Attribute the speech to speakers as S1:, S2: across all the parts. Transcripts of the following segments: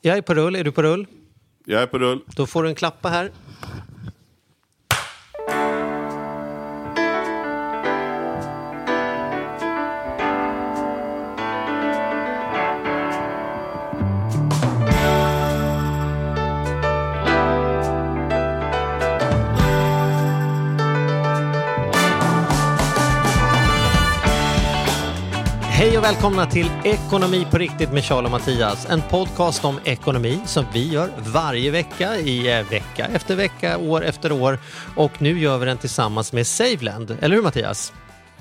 S1: Jag är på rull. Är du på rull?
S2: Jag är på rull.
S1: Då får du en klappa här. Välkomna till Ekonomi på riktigt med Charles och Mattias. En podcast om ekonomi som vi gör varje vecka i eh, vecka efter vecka, år efter år. Och nu gör vi den tillsammans med Saveland. Eller hur Mattias?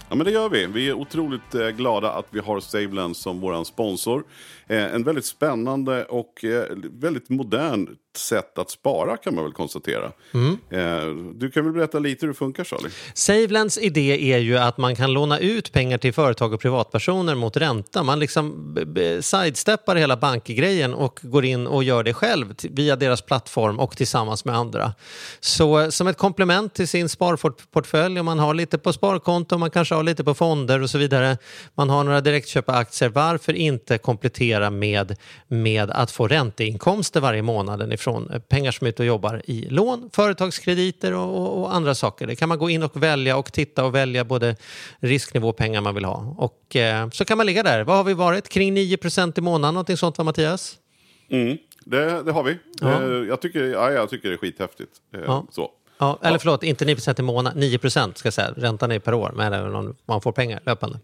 S2: Ja, men det gör vi. Vi är otroligt eh, glada att vi har Saveland som vår sponsor. Eh, en väldigt spännande och eh, väldigt modern sätt att spara kan man väl konstatera.
S1: Mm.
S2: Eh, du kan väl berätta lite hur det funkar Charlie?
S1: Savelands idé är ju att man kan låna ut pengar till företag och privatpersoner mot ränta. Man liksom sidesteppar hela bankgrejen och går in och gör det själv via deras plattform och tillsammans med andra. Så som ett komplement till sin sparportfölj, om man har lite på sparkonto, man kanske har lite på fonder och så vidare, man har några direktköpa aktier, varför inte komplettera med, med att få ränteinkomster varje månad ifrån eh, pengar som är ute och jobbar i lån, företagskrediter och, och, och andra saker. Det kan man gå in och välja och titta och välja både risknivå och pengar man vill ha. Och eh, så kan man ligga där. Vad har vi varit? Kring 9% i månaden, någonting sånt va Mattias?
S2: Mm, det, det har vi.
S1: Ja.
S2: Eh, jag, tycker, ja, jag tycker det är skithäftigt. Eh,
S1: Ja.
S2: Så.
S1: Ja, eller förlåt, inte 9% i månaden, 9 ska jag säga. Räntan är per år, men även om man får pengar löpande.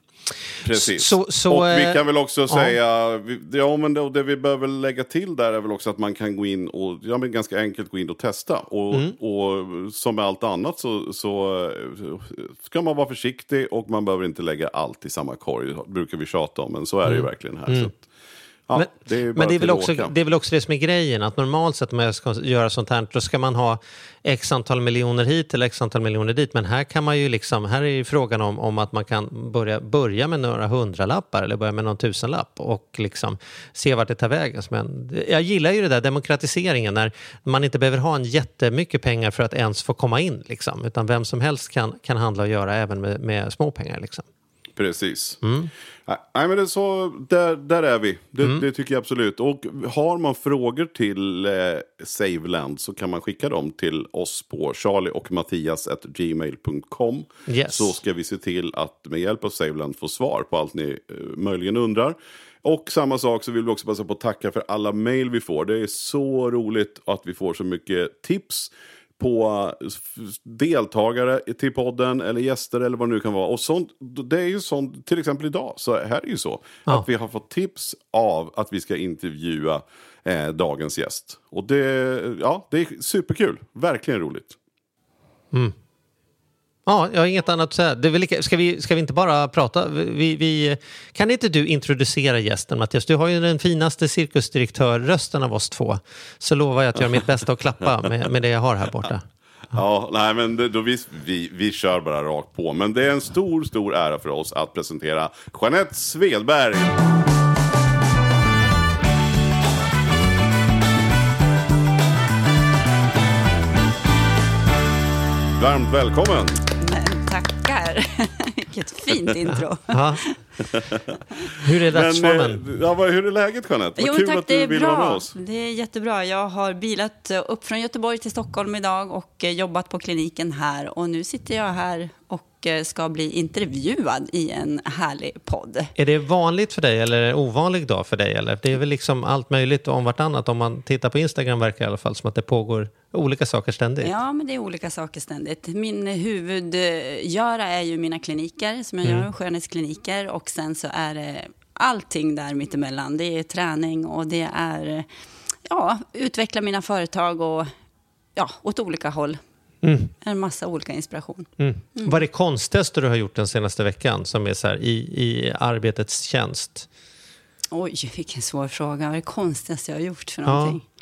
S2: Precis.
S1: Så- så,
S2: och vi
S1: eh,
S2: kan väl också
S1: ja.
S2: säga, ja men det, det vi behöver lägga till där är väl också att man kan gå in och, ja men ganska enkelt gå in och testa. Och,
S1: Mm.
S2: och som med allt annat så, så eh, ska man vara försiktig och man behöver inte lägga allt i samma korg, brukar vi tjata om, men så är det ju verkligen här. Så att, ja.
S1: Men,
S2: det är
S1: men det är, väl också,
S2: åka.
S1: det är väl också det som är grejen, att normalt sett om jag ska göra sånt här, då ska man ha x antal miljoner hit eller x antal miljoner dit. Men här kan man ju liksom, här är ju frågan om, om att man kan börja, börja med några hundralappar eller börja med någon tusenlapp och liksom se vart det tar vägen. Men jag gillar ju det där demokratiseringen när man inte behöver ha en jättemycket pengar för att ens få komma in. Liksom, utan vem som helst kan, kan handla och göra även med, med små pengar. Liksom.
S2: Precis.
S1: Mm.
S2: Nej, men det så, där, där är vi. Det, det tycker jag absolut. Och har man frågor till eh, Saveland så kan man skicka dem till oss på charlieochmattias.gmail.com.
S1: Yes.
S2: Så ska vi se till att med hjälp av Saveland få svar på allt ni eh, möjligen undrar. Och samma sak så vill vi också passa på att tacka för alla mejl vi får. Det är så roligt att vi får så mycket tips på deltagare till podden eller gäster eller vad det nu kan vara. Och sånt, det är ju sånt, till exempel idag, så här är det ju så.
S1: Ja.
S2: Att vi har fått tips av att vi ska intervjua eh, dagens gäst. Och det, ja, det är superkul, verkligen roligt.
S1: Ja, jag har inget annat att säga. Det är väl lika, ska, vi, ska vi inte bara prata? Vi, vi, kan inte du introducera gästen Mattias? Du har ju den finaste cirkusdirektörrösten av oss två. Så lovar jag att göra mitt bästa och klappa med, med det jag har här borta.
S2: Ja, nej men det, då vi, vi, vi kör bara rakt på. Men det är en stor, stor ära för oss att presentera Jeanette Svedberg. Varmt välkommen!
S3: Tackar. Vilket fint intro.
S1: Ja. Hur är
S2: Men,
S1: dagsformen?
S2: eh, ja, vad- hur är läget Jeanette? Vad
S3: Jo,
S2: kul
S3: tack,
S2: att du
S3: är
S2: vill vara med
S3: bra.
S2: oss.
S3: Det är jättebra. Jag har bilat eh, upp från Göteborg till Stockholm idag och eh, jobbat på kliniken här. Och nu sitter jag här och eh, ska bli intervjuad i en härlig podd.
S1: Är det vanligt för dig eller är det ovanlig dag för dig? Eller? Det är väl liksom allt möjligt om vartannat. Om man tittar på Instagram verkar det i alla fall som att det pågår olika saker ständigt.
S3: Ja, men det är olika saker ständigt. Min huvudgöra är ju mina kliniker som jag
S1: Mm.
S3: gör, skönhetskliniker. Och sen så är det allting där mittemellan. Det är träning och det är ja, utveckla mina företag och ja, åt olika håll.
S1: Mm.
S3: En massa olika inspiration.
S1: Mm. Vad är det konstigaste du har gjort den senaste veckan som är så här i, i arbetets tjänst?
S3: Oj, vilken svår fråga. Vad är det konstigaste jag har gjort för
S1: Ja.
S3: någonting?
S1: Blir-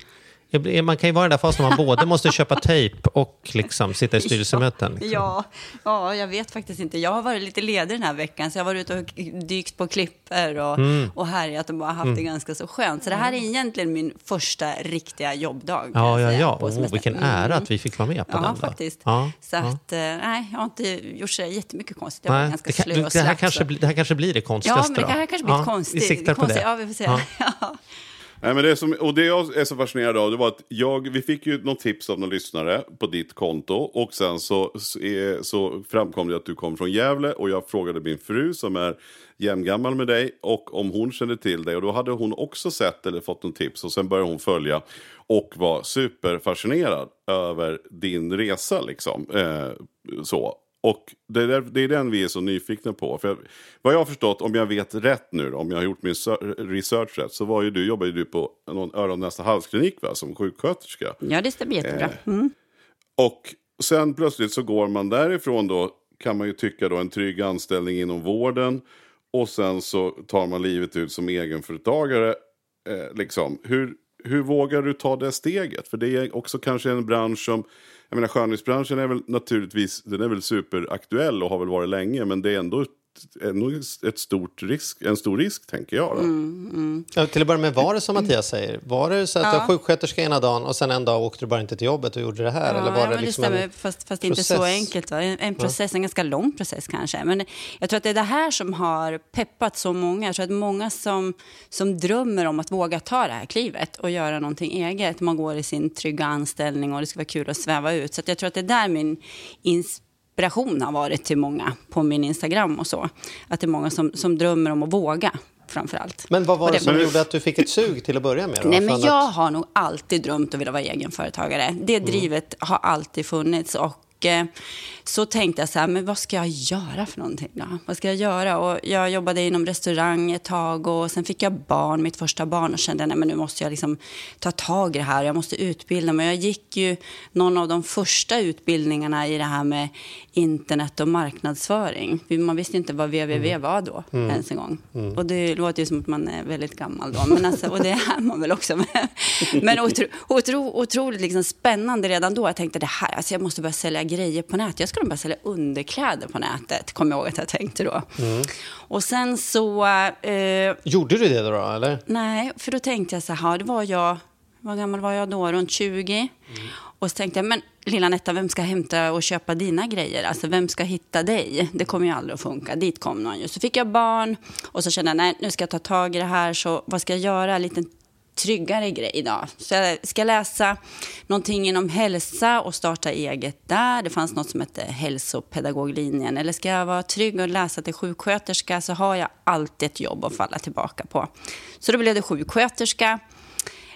S1: Man kan ju vara i den där fasen när man både måste köpa tejp och liksom sitta i styrelsemöten. Liksom.
S3: Ja, ja, jag vet faktiskt inte. Jag har varit lite ledig den här veckan, så jag har varit ute och dykt på klipper och,
S1: Mm.
S3: och härjat och bara haft det ganska så skönt. Så det här är egentligen min första riktiga jobbdag.
S1: Ja, ja, ja. Oh, vilken ära att vi fick vara med på
S3: Ja,
S1: den. Då.
S3: faktiskt.
S1: Ja,
S3: Så
S1: ja.
S3: att, eh, nej, jag har inte gjort så jättemycket konstigt. Jag var
S1: Nej,
S3: ganska
S1: det, kan,
S3: slö och
S1: det, här
S3: slapp,
S1: kanske, det här kanske blir det konstigaste
S3: Ja, men det här kanske blir
S1: Ja,
S3: konstigt.
S1: Vi siktar på
S3: konstigt.
S1: det.
S3: Ja, vi får se.
S1: Ja.
S2: Nej, men det som, och det jag är så fascinerad av det var att jag, vi fick ju något tips av någon lyssnare på ditt konto och sen så, så framkom det att du kom från Gävle och jag frågade min fru som är jämngammal med dig och om hon kände till dig och då hade hon också sett eller fått något tips och sen började hon följa och var superfascinerad över din resa liksom. Eh, så. Och det är, där- det är den vi är så nyfikna på. För jag, vad jag har förstått, om jag vet rätt nu om jag har gjort min research rätt, så var ju du, jobbade ju du på någon öron nästa halsklinik va, som sjuksköterska.
S3: Ja, det stämmer jättebra. Mm.
S2: Och sen plötsligt så går man därifrån då, kan man ju tycka då, en trygg anställning inom vården. Och sen så tar man livet ut som egenföretagare. Eh, liksom. hur, hur vågar du ta det steget? För det är också kanske en bransch som, jag menar skönhetsbranschen är väl naturligtvis, den är väl superaktuell och har väl varit länge. Men det är ändå ett, ändå ett stort risk, en stor risk tänker jag. Då.
S1: Ja, till att börja med, var det som Mattias säger? Var det så att du
S3: Ja.
S1: var sjuksköterska ena dagen och sen en dag åkte du bara inte till jobbet och gjorde det här? eller var
S3: ja,
S1: det
S3: men
S1: liksom
S3: det stämmer,
S1: en
S3: fast, fast inte så enkelt. Va? En, en process, en ganska lång process kanske. Men jag tror att det är det här som har peppat så många. Jag tror att många som, som drömmer om att våga ta det här klivet och göra någonting eget. Man går i sin trygga anställning och det ska vara kul att sväva ut. Så att jag tror att det är där min inspiration har varit till många på min Instagram och så. Att det är många som, som drömmer om att våga framför allt.
S1: Men vad var
S3: Och
S1: det som gjorde att du fick ett sug till att börja med? Då?
S3: Nej, men jag har nog alltid drömt att vilja vara egenföretagare. Det
S1: Mm.
S3: drivet har alltid funnits. Och eh, så tänkte jag så här, men vad ska jag göra för någonting då? Vad ska jag göra? Och jag jobbade inom restaurang ett tag och sen fick jag barn, mitt första barn och kände, nej men nu måste jag liksom ta tag i det här. Jag måste utbilda mig. Jag gick ju någon av de första utbildningarna i det här med internet och marknadsföring. Man visste inte vad www
S1: Mm.
S3: var då ens en gång. Och det låter ju som att man är väldigt gammal då. Men alltså, och det är man väl också. Men otro, otro, otroligt liksom spännande redan då. Jag tänkte det här, alltså jag måste börja sälja grejer på nätet. Jag nog börja sälja underkläder på nätet, kommer jag ihåg att jag tänkte då. Och sen så... Eh,
S1: Gjorde du det då, eller?
S3: Nej, för då tänkte jag så här, det var jag, vad gammal var jag då? Runt 20. Och så tänkte jag, men lilla Netta, vem ska hämta och köpa dina grejer? Alltså vem ska hitta dig? Det kommer ju aldrig att funka. Dit kom någon ju. Så fick jag barn och så kände jag, nej, nu ska jag ta tag i det här. Så vad ska jag göra? En liten tryggare grej idag. Så jag ska läsa någonting inom hälsa och starta eget där. Det fanns något som hette hälsopedagoglinjen. Eller ska jag vara trygg och läsa till sjuksköterska så har jag alltid ett jobb att falla tillbaka på. Så då blev det sjuksköterska.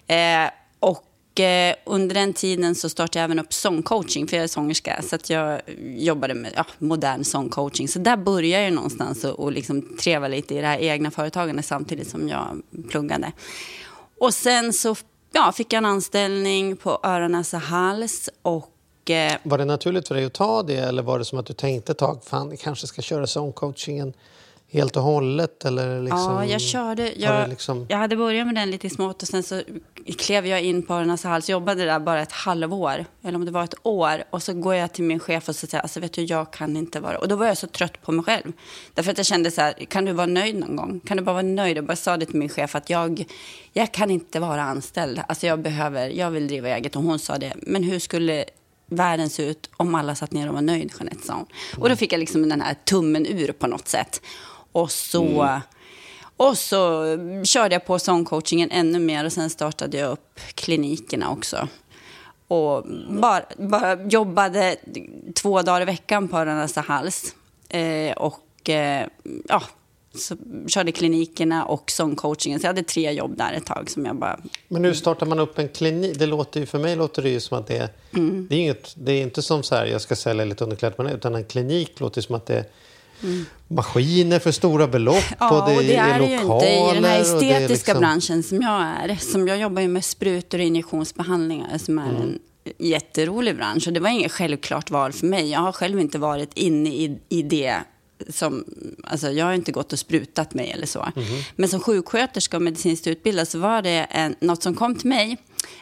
S3: Eh, och eh, under den tiden så startade jag även upp sångcoaching, för jag är sångerska. Så att jag jobbade med ja, modern sångcoaching. Så där började jag någonstans och, och liksom treva lite i det här egna företagandet samtidigt som jag pluggade. Och sen så ja, fick jag en anställning på öron, näsa, hals. Och eh,
S1: Var det naturligt för dig att ta det eller var det som att du tänkte ett tag, fan, jag kanske ska köra sångcoachingen helt och hållet? Eller liksom,
S3: ja, jag körde. Jag,
S1: liksom-
S3: jag hade börjat med den lite smått och sen så klev jag in på näsa, hals. Jobbade där bara ett halvår, eller om det var ett år. Och så går jag till min chef och så säger alltså vet du, jag kan inte vara... Och då var jag så trött på mig själv. Därför att jag kände så här, kan du vara nöjd någon gång? Kan du bara vara nöjd? Jag bara sa det till min chef att jag, jag kan inte vara anställd. Alltså jag behöver, jag vill driva eget. Och hon sa det, men hur skulle världen se ut om alla satt ner och var nöjd, Jeanette, sa hon. Och då fick jag liksom den här tummen ur på något sätt. Och så... Och så körde jag på sångcoachingen ännu mer och sen startade jag upp klinikerna också. Och bara, bara jobbade två dagar i veckan på Rönnäsa hals. Eh, och eh, ja, så körde klinikerna och sångcoachingen. Så jag hade tre jobb där ett tag som jag bara...
S1: Men nu startar man upp en klinik. Det låter ju, för mig låter det ju som att det,
S3: Mm.
S1: det är inget, det är inte som så här, jag ska sälja lite underkläder utan en klinik låter som att det är maskiner för stora belopp
S3: Mm. Ja,
S1: och det, är
S3: det ju inte i den här
S1: och det är
S3: estetiska
S1: liksom-
S3: branschen som jag är. Som jag jobbar ju med sprutor och injektionsbehandlingar som är en jätterolig bransch. Och det var inget självklart val för mig. Jag har själv inte varit inne i, i det som, alltså jag har inte gått och sprutat mig eller så. Men som sjuksköterska och medicinskt utbildad så var det en, något som kom till mig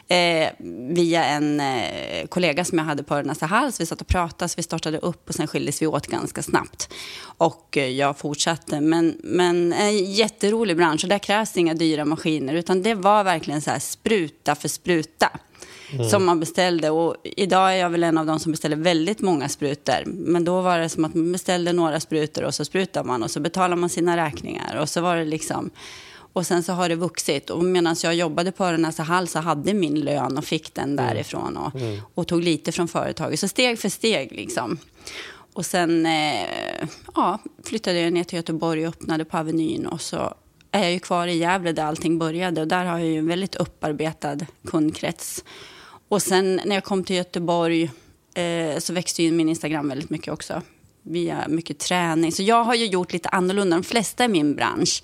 S3: eh, via en eh, kollega som jag hade på Nästa hals. Vi satt och pratade, så vi startade upp och sen skildes vi åt ganska snabbt. Och eh, jag fortsatte. Men, men en jätterolig bransch och där krävs inga dyra maskiner utan det var verkligen så här spruta för spruta. Som man beställde och idag är jag väl en av de som beställer väldigt många sprutor. Men då var det som att man beställde några sprutor och så sprutar man och så betalar man sina räkningar och så var det liksom Och sen så har det vuxit. Och medan jag jobbade på Öronäsa hall så hade min lön och fick den
S1: Mm.
S3: därifrån. Och, och tog lite från företaget. Så steg för steg liksom. Och sen eh, ja, flyttade jag ner till Göteborg och öppnade på Avenyn. Och så är jag ju kvar i Gävle där allting började. Och där har jag ju en väldigt upparbetad kundkrets. Och sen när jag kom till Göteborg eh, så växte ju min Instagram väldigt mycket också. Via mycket träning. Så jag har ju gjort lite annorlunda. De flesta i min bransch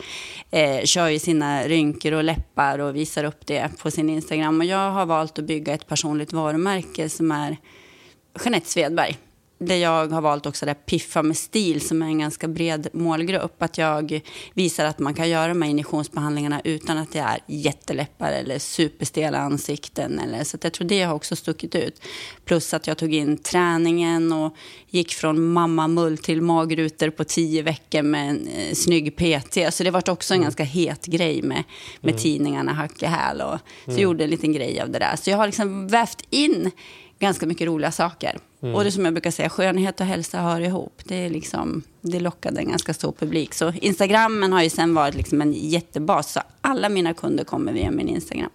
S3: eh, kör ju sina rynkor och läppar och visar upp det på sin Instagram. Och jag har valt att bygga ett personligt varumärke som är Jeanette Svedberg. Där jag har valt också det här piffa med stil som är en ganska bred målgrupp. Att jag visar att man kan göra de här injektionsbehandlingarna utan att det är jätteläppar eller superstela ansikten. Eller, så jag tror det har också stuckit ut. Plus att jag tog in träningen och gick från mamma-mull till magrutor på tio veckor med en eh, snygg PT. Så det var också en ganska het grej med, med tidningarna hack i häl. Och, så jag gjorde en liten grej av det där. Så jag har liksom vävt in ganska mycket roliga saker. Och det som jag brukar säga, skönhet och hälsa hör ihop. Det, är liksom, det lockade en ganska stor publik. Så Instagrammen har ju sen varit liksom en jättebas. Så alla mina kunder kommer via min Instagram.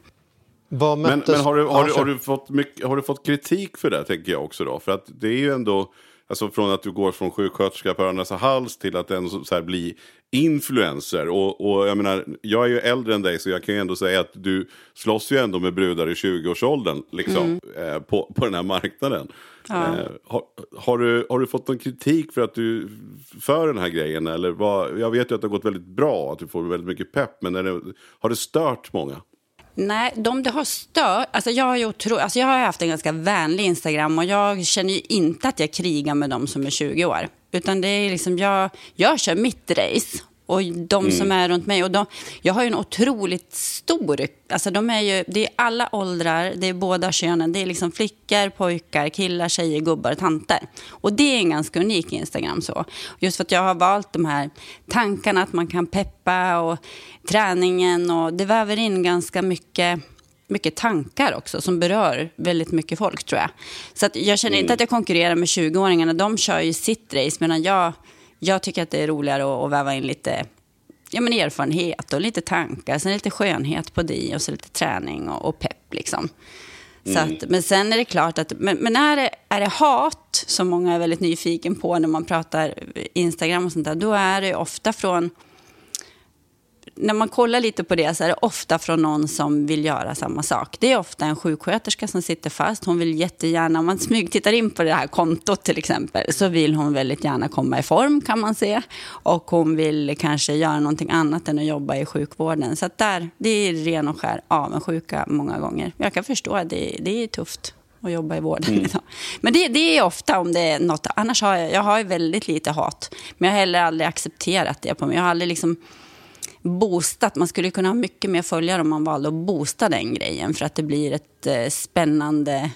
S2: Men, men har, du, har, du, har, du fått mycket, har du fått kritik för det, tänker jag också då? För att det är ju ändå, alltså från att du går från sjuksköterska på Örnäsa hals till att ändå så här bli influencer. Och, och jag menar, jag är ju äldre än dig så jag kan ju ändå säga att du slåss ju ändå med brudar i 20-årsåldern liksom, eh, på, på den här marknaden.
S3: Ja.
S2: Eh, har, har, du, har du fått någon kritik för att du för den här grejen? Eller vad, jag vet ju att det har gått väldigt bra, att du får väldigt mycket pepp. Men det, har det stört många?
S3: Nej, de det har stört... Alltså jag, har otro, alltså jag har haft en ganska vänlig Instagram och jag känner ju inte att jag krigar med de som är 20 år. Utan det är liksom, jag, jag kör mitt race. Och de som är runt mig. Och de, jag har ju en otroligt stor... Alltså de är ju, det är alla åldrar, det är båda könen. Det är liksom flickor, pojkar, killar, tjejer, gubbar, tanter. Och det är en ganska unik Instagram. så. Just för att jag har valt de här tankarna att man kan peppa och träningen. Och det väver in ganska mycket mycket tankar också som berör väldigt mycket folk tror jag. Så att jag känner inte att jag konkurrerar med 20-åringarna. De kör ju sitt race medan jag, jag tycker att det är roligare att, att väva in lite ja, men erfarenhet och lite tankar. Sen lite skönhet på det och så lite träning och, och pepp liksom. Så att, men sen är det klart att, men, men är, det, är det hat som många är väldigt nyfiken på när man pratar Instagram och sånt där, då är det ofta från när man kollar lite på det så är det ofta från någon som vill göra samma sak. Det är ofta en sjuksköterska som sitter fast. Hon vill jättegärna, om man smygtittar in på det här kontot till exempel, så vill hon väldigt gärna komma i form kan man se. Och hon vill kanske göra någonting annat än att jobba i sjukvården. Så där, det är ren och skär avundsjuka många gånger. Jag kan förstå att det, det är tufft att jobba i vården. Liksom. Men det, det är ofta om det är något, annars har jag, jag har ju väldigt lite hat. Men jag har heller aldrig accepterat det på mig. Jag har aldrig liksom boostat. Man skulle kunna ha mycket mer följare om man valde att boosta den grejen. För att det blir ett eh, spännande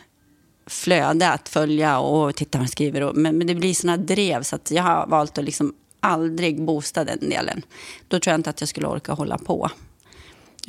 S3: flöde att följa och titta vad man skriver. Och, men, men det blir såna drev så att jag har valt att liksom aldrig boosta den delen. Då tror jag inte att jag skulle orka hålla på.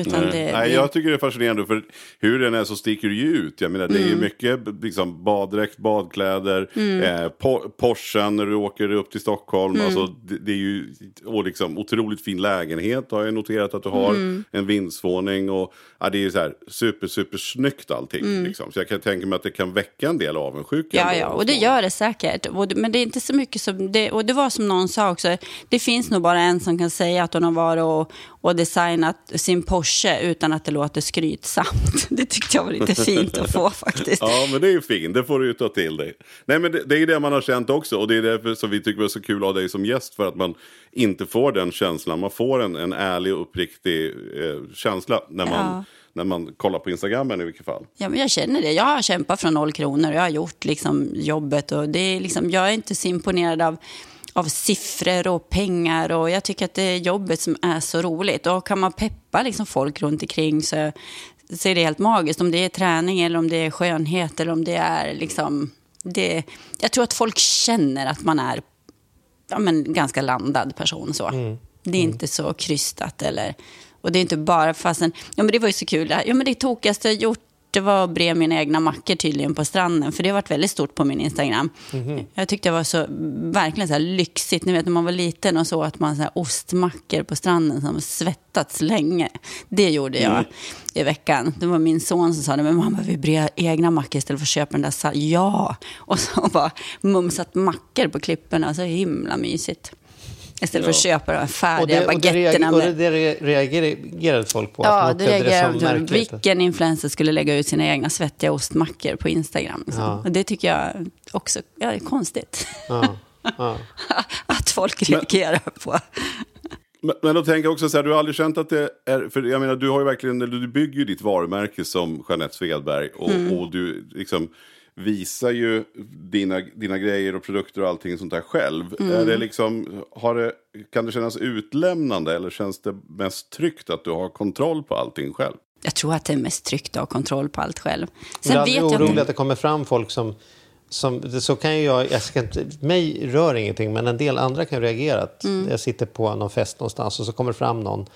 S3: Utan
S2: Nej.
S3: det,
S2: Nej,
S3: det,
S2: jag tycker det är fascinerande för hur den är så sticker det ju ut. Jag menar, det är
S3: Mm.
S2: ju mycket liksom, baddräkt, badkläder, eh, po Porschen när du åker upp till Stockholm.
S3: Mm.
S2: Alltså, det, det är ju och liksom, otroligt fin lägenhet har jag noterat att du har.
S3: Mm.
S2: En vindsvåning och ja, det är ju så här super, super snyggt allting. Liksom. Så jag kan tänka mig att det kan väcka en del avundsjuka.
S3: Mm. Ja, ja, och det gör det säkert. Och men det är inte så mycket som... Det, och det var som någon sa också, det finns nog bara en som kan säga att hon har varit och, och designat sin Porsche utan att det låter skrytsamt. Det tyckte jag var lite fint att få faktiskt.
S2: Ja, men det är ju fint. Det får du ju ta till dig. Nej, men det, det är ju det man har känt också. Och det är därför som vi tycker det är så kul att ha dig som gäst. För att man inte får den känslan. Man får en, en ärlig och uppriktig eh, känsla när man,
S3: Ja.
S2: när man kollar på Instagramen i vilket fall.
S3: Ja, men jag känner det. Jag har kämpat från noll kronor. Jag har gjort liksom jobbet. Och det är liksom, jag är inte så imponerad av, av siffror och pengar. Och jag tycker att det är jobbet som är så roligt. Och kan man peppa liksom folk runt omkring så, så är det helt magiskt. Om det är träning eller om det är skönhet eller om det är liksom... Det, jag tror att folk känner att man är ja, men, ganska landad person. så. Det är inte så krystat. Eller, och det är inte bara fastän... Ja, men det var ju så kul. Ja, men det tokigaste jag gjort det var att bre mina egna mackor tydligen på stranden. För det har varit väldigt stort på min Instagram.
S1: Mhm.
S3: Jag tyckte det var så verkligen så här lyxigt. Ni vet när man var liten och så att man så här ostmackor på stranden som svettats länge. Det gjorde jag
S1: Mm.
S3: i veckan. Det var min son som sa det. Men mamma, vi bre egna mackor istället för att köpa den där. sa Ja! Och så bara mumsat mackor på klipporna. Så himla mysigt. Istället för att köpa de färdiga
S1: det, och det,
S3: baguetterna.
S1: och det re- reagerade folk på?
S3: Ja, det
S1: det
S3: reagerade
S1: märkligt?
S3: Vilken influencer skulle lägga ut sina egna svettiga ostmackor på Instagram? Liksom.
S1: Ja.
S3: Och det tycker jag också ja, är konstigt.
S1: Ja, ja.
S3: att folk reagerar på.
S2: Men, men då tänker jag också så här, du har aldrig känt att det är, för jag menar du har ju verkligen, du bygger ju ditt varumärke som Jeanette Svedberg och,
S3: Mm.
S2: och du liksom visar ju dina, dina grejer och produkter och allting sånt där själv.
S3: Mm.
S2: Är det liksom, har det, kan det kännas utlämnande eller känns det mest tryggt att du har kontroll på allting själv?
S3: Jag tror att det är mest tryggt att ha kontroll på allt själv. Sen
S1: du är
S3: vet jag
S1: orolig
S3: inte.
S1: att det kommer fram folk som... som så kan ju jag, jag ska inte, mig rör ingenting, men en del andra kan reagera. Att
S3: Mm.
S1: Jag sitter på någon fest någonstans och så kommer fram någon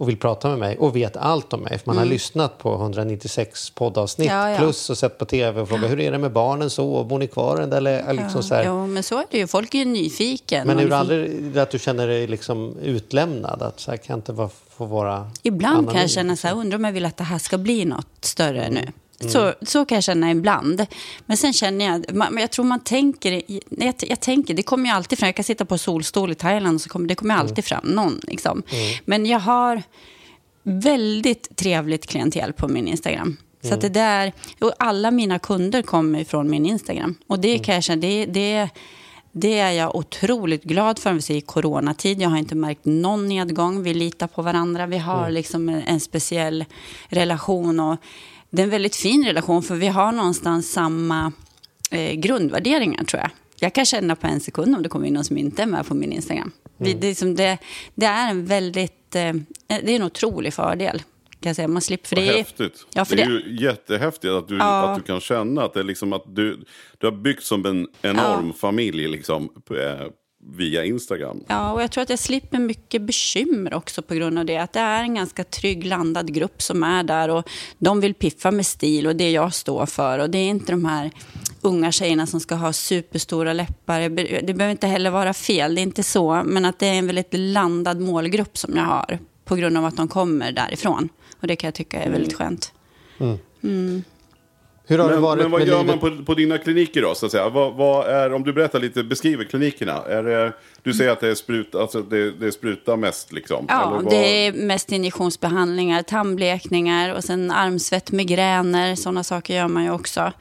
S1: och vill prata med mig och vet allt om mig. För man har lyssnat på 196 poddavsnitt
S3: Mm. Ja, ja.
S1: plus och sett på tv och frågat hur är det med barnen så? Bor ni kvar? Eller liksom så här.
S3: Jo, men så är det ju. Folk är ju nyfiken.
S1: Men
S3: Och
S1: är du
S3: nyfiken-
S1: aldrig att du känner dig liksom utlämnad? Att så här kan inte vara, få vara
S3: Ibland kan
S1: anonym,
S3: jag känna så här, undrar om jag vill att det här ska bli något större nu. Så, så kan jag känna ibland. Men sen känner jag, man, jag tror man tänker, jag, jag tänker, det kommer ju alltid fram, jag kan sitta på solstol i Thailand och så kommer det kommer alltid fram någon. Liksom. Men jag har väldigt trevligt klientel på min Instagram. Så att det där, och alla mina kunder kommer från min Instagram. Och det kan jag känna, det, det, det är jag otroligt glad för. Vi ser i coronatid, jag har inte märkt någon nedgång. Vi litar på varandra, vi har liksom en, en speciell relation. Och det är en väldigt fin relation, för vi har någonstans samma eh, grundvärderingar tror jag. Jag kan känna på en sekund om det kommer in någon som inte är med på min Instagram. Vi, det, är liksom det, det är en väldigt, eh, det är en otrolig fördel. Kan jag säga. Man slipper, för det är,
S2: häftigt.
S3: Ja, för
S2: det är
S3: det-
S2: ju jättehäftigt att du,
S3: Ja.
S2: att du kan känna att det är liksom att du, du har byggt som en enorm familj liksom, eh, via Instagram.
S3: Ja, och jag tror att jag slipper mycket bekymmer också på grund av det. Att det är en ganska trygg landad grupp som är där och de vill piffa med stil och det jag står för. Och det är inte de här unga tjejerna som ska ha superstora läppar. Det behöver inte heller vara fel, det är inte så. Men att det är en väldigt landad målgrupp som jag har på grund av att de kommer därifrån. Och det kan jag tycka är väldigt skönt.
S1: Hur har det
S2: Men,
S1: varit
S2: men vad
S1: med
S2: gör
S1: livet?
S2: man på, på dina kliniker då? Så att säga? Vad, vad är, om du berättar lite, beskriver klinikerna. Är det, du säger att det är, sprut, alltså det, det är spruta mest liksom?
S3: Ja,
S2: Eller vad-
S3: det är mest injektionsbehandlingar, tandblekningar och sen armsvett, migräner, sådana saker gör man ju också.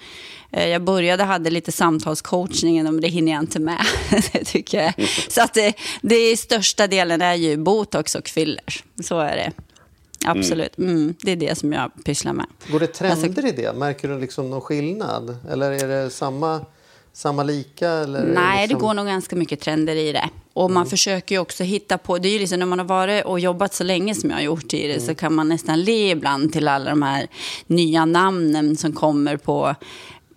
S3: Eh, Jag började, hade lite samtalscoachning, men det hinner jag inte med. det tycker jag. Så att det, det är största delen är ju botox och fillers. Så är det. Absolut. Mm, det är det som jag pysslar med.
S1: Går det trender
S3: Alltså-
S1: i det? Märker du liksom någon skillnad? Eller är det samma, samma lika? Eller
S3: Nej,
S1: liksom...
S3: det går nog ganska mycket trender i det. Och man försöker ju också hitta på, det är ju liksom när man har varit och jobbat så länge som jag har gjort i det så kan man nästan le ibland till alla de här nya namnen som kommer på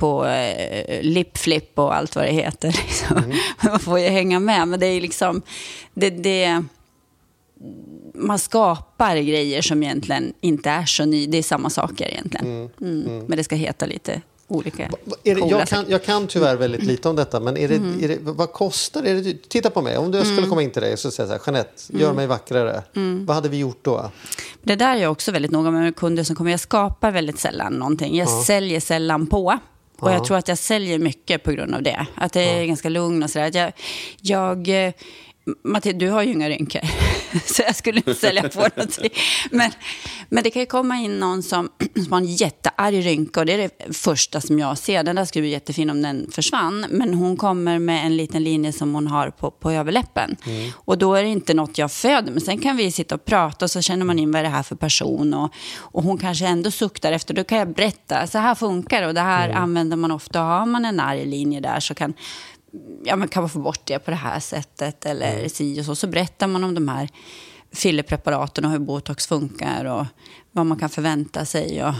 S3: på eh, lipflip och allt vad det heter. Liksom. Man får ju hänga med, men det är liksom... Det, det, man skapar grejer som egentligen inte är så nya. Det är samma saker egentligen. Mm. Men det ska heta lite olika
S1: det,
S3: coola
S1: jag, kan, jag kan tyvärr väldigt lite om detta, men är det,
S3: Mm.
S1: är det, vad kostar det? Det? Titta på mig, om du skulle komma in till dig och säga så här, Jeanette,
S3: Mm.
S1: gör mig vackrare. Vad hade vi gjort då?
S3: Det där är jag också väldigt noga med kunder som kommer. Jag skapar väldigt sällan någonting. Jag säljer sällan på. Och
S1: Ja.
S3: jag tror att jag säljer mycket på grund av det. Att det är ganska lugn och sådär. Jag, jag, Matilda, du har ju inga rynkor. Så jag skulle inte sälja på någonting. Men, men det kan ju komma in någon som, som har en jättearg rynka. Och det är det första som jag ser. Den där skulle bli jättefin om den försvann. Men hon kommer med en liten linje som hon har på, på överläppen. Och då är det inte något jag föder. Men sen kan vi sitta och prata och så känner man in vad är det här för person. Och, och hon kanske ändå suktar efter. Då kan jag berätta. Så här funkar det. Och det här använder man ofta. Har man en arg linje där så kan ja, man kan man få bort det på det här sättet eller si och så. Så berättar man om de här fillerpreparaten och hur botox funkar och vad man kan förvänta sig och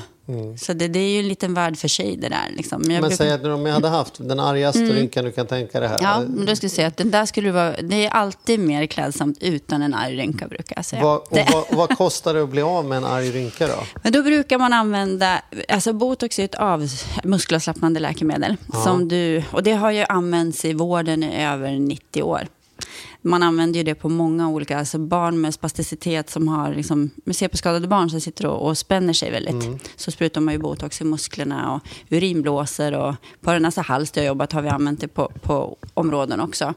S3: Så det, det är ju en liten värld för sig det där. Liksom. Men brukar-
S1: säg att om jag hade haft den argaste rynkan du kan tänka dig här.
S3: Ja, men då skulle jag säga att den där skulle vara, det är alltid mer klädsamt utan en arg rynka brukar jag säga.
S1: Vad, vad, vad kostar det att bli av med en arg rynka då?
S3: men då brukar man använda, alltså botox är ett av, muskelavslappnande läkemedel. Som du, och det har ju använts i vården i över 90 år. Man använder ju det på många olika, alltså barn med spasticitet som har liksom, med CP-skadade barn som sitter och, och spänner sig väldigt. Så sprutar man ju botox i musklerna och urinblåsor och på den nästa hals där jag jobbat har vi använt det på, på områden också.